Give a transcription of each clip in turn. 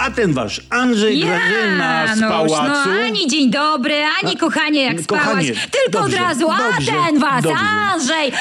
A ten wasz Andrzej Grażyna z Janusz, pałacu. No, ani dzień dobry, ani kochanie jak kochanie, spałaś. Tylko dobrze, od razu, a dobrze, ten was, dobrze. Andrzej,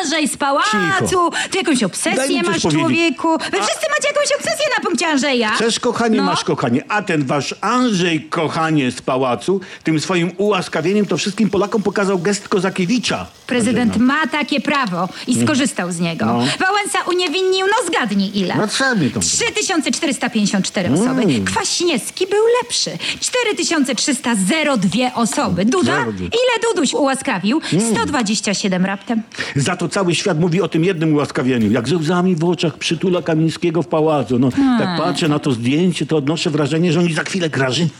Andrzej z pałacu. Cicho. Ty jakąś obsesję masz, powiedzieć. człowieku. Wy wszyscy macie jakąś obsesję na punkcie Andrzeja. Chcesz kochanie, No. masz kochanie. A ten wasz Andrzej kochanie z pałacu, tym swoim ułaskawieniem to wszystkim Polakom pokazał gest Kozakiewicza. Prezydent ma takie prawo i skorzystał z niego. No. Wałęsa uniewinnił, no zgadnij ile. No co mi to? 3454 osoby. Mm. Kwaśniewski był lepszy. 4302 osoby. Duda? Zero. Ile Duduś ułaskawił? Mm. 127 raptem. Za to cały świat mówi o tym jednym ułaskawieniu. Jak ze łzami w oczach przytula Kamińskiego w pałacu. No, Hmm. tak patrzę na to zdjęcie, to odnoszę wrażenie, że oni za chwilę Grażyna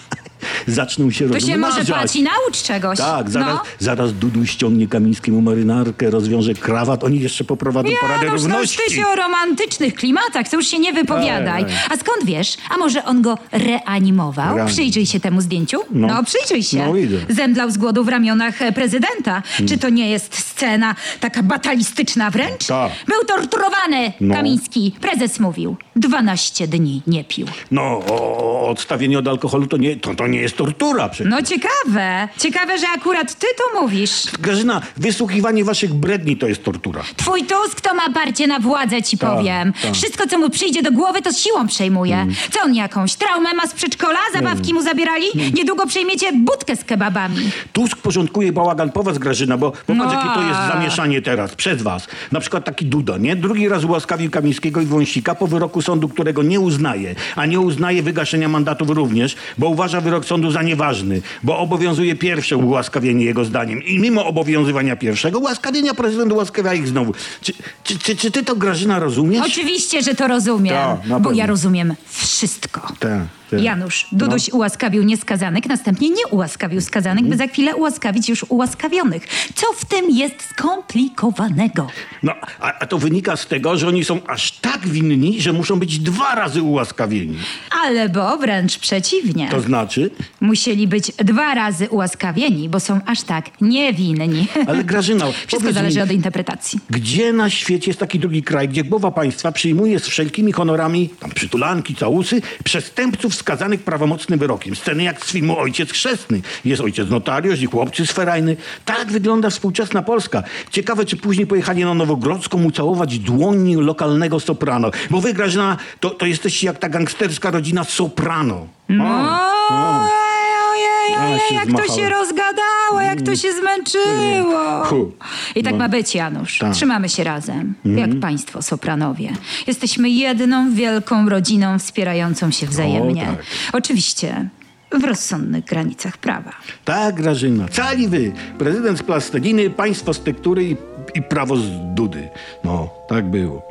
zaczną się To się może rozmnażać. patrz i naucz czegoś. Tak, zaraz, No. zaraz Dudu ściągnie Kamińskiemu marynarkę, rozwiąże krawat, oni jeszcze poprowadzą paradę Janusz, no już równości. ty się o romantycznych klimatach, to już się nie wypowiadaj. Ej, ej. A skąd wiesz? A może on go reanimował? Przyjrzyj się temu zdjęciu. No, No. przyjrzyj się. No, widzę. Zemdlał z głodu w ramionach e, prezydenta. Czy to nie jest scena taka batalistyczna wręcz? Tak. Był torturowany, No. Kamiński. Prezes mówił. 12 dni nie pił. No, o, odstawienie od alkoholu to nie, to, to nie jest tortura przecież. No ciekawe. Ciekawe, że akurat ty to mówisz. Grażyna, wysłuchiwanie waszych bredni to jest tortura. Twój Tusk to ma parcie na władzę, ci Tak, powiem. tak. Wszystko, co mu przyjdzie do głowy, to z siłą przejmuje. Mm. Co on jakąś traumę ma z przedszkola? Zabawki mu zabierali? Mm. Niedługo przejmiecie budkę z kebabami. Tusk porządkuje bałagan po was, Grażyna, bo popatrz, No. jakie to jest zamieszanie teraz, przez was. Na przykład taki Duda, nie? Drugi raz ułaskawił Kamińskiego i Wąsika po wyroku sądu, którego nie uznaje. A nie uznaje wygaszenia mandatów również, bo uważa wyrok sądu za nieważny, bo obowiązuje pierwsze ułaskawienie jego zdaniem. I mimo obowiązywania pierwszego ułaskawienia prezydent ułaskawia ich znowu. Czy, czy, czy, czy ty to, Grażyna, rozumiesz? Oczywiście, że to rozumiem, na bo ja rozumiem wszystko. Tak, Janusz, Duduś ułaskawił nieskazanych, następnie nie ułaskawił skazanych, by za chwilę ułaskawić już ułaskawionych. Co w tym jest skomplikowanego? No, a, a to wynika z tego, że oni są aż tak winni, że muszą być dwa razy ułaskawieni. Ale bo wręcz przeciwnie. To znaczy... Musieli być dwa razy ułaskawieni, bo są aż tak niewinni. Ale Grażyna, Wszystko zależy mi, od interpretacji. Gdzie na świecie jest taki drugi kraj, gdzie głowa państwa przyjmuje z wszelkimi honorami, tam przytulanki, całusy, przestępców skazanych prawomocnym wyrokiem? Sceny jak z filmu Ojciec Chrzestny. Jest ojciec notariusz i chłopcy sferajny. Tak wygląda współczesna Polska. Ciekawe, czy później pojechali na Nowogrodzką ucałować dłoń lokalnego soprano. Bo wy, Grażyna, to, to jesteście jak ta gangsterska rodzina soprano. No, ojej, ojej, jak to się rozgadało, jak to się zmęczyło. I tak No. ma być, Janusz. Tak. Trzymamy się razem, jak państwo sopranowie. Jesteśmy jedną wielką rodziną wspierającą się wzajemnie. tak. Oczywiście w rozsądnych granicach prawa. Tak, Grażyna. Cali wy. Prezydent z plasteliny, państwo z tektury i, i prawo z dudy. No, tak było.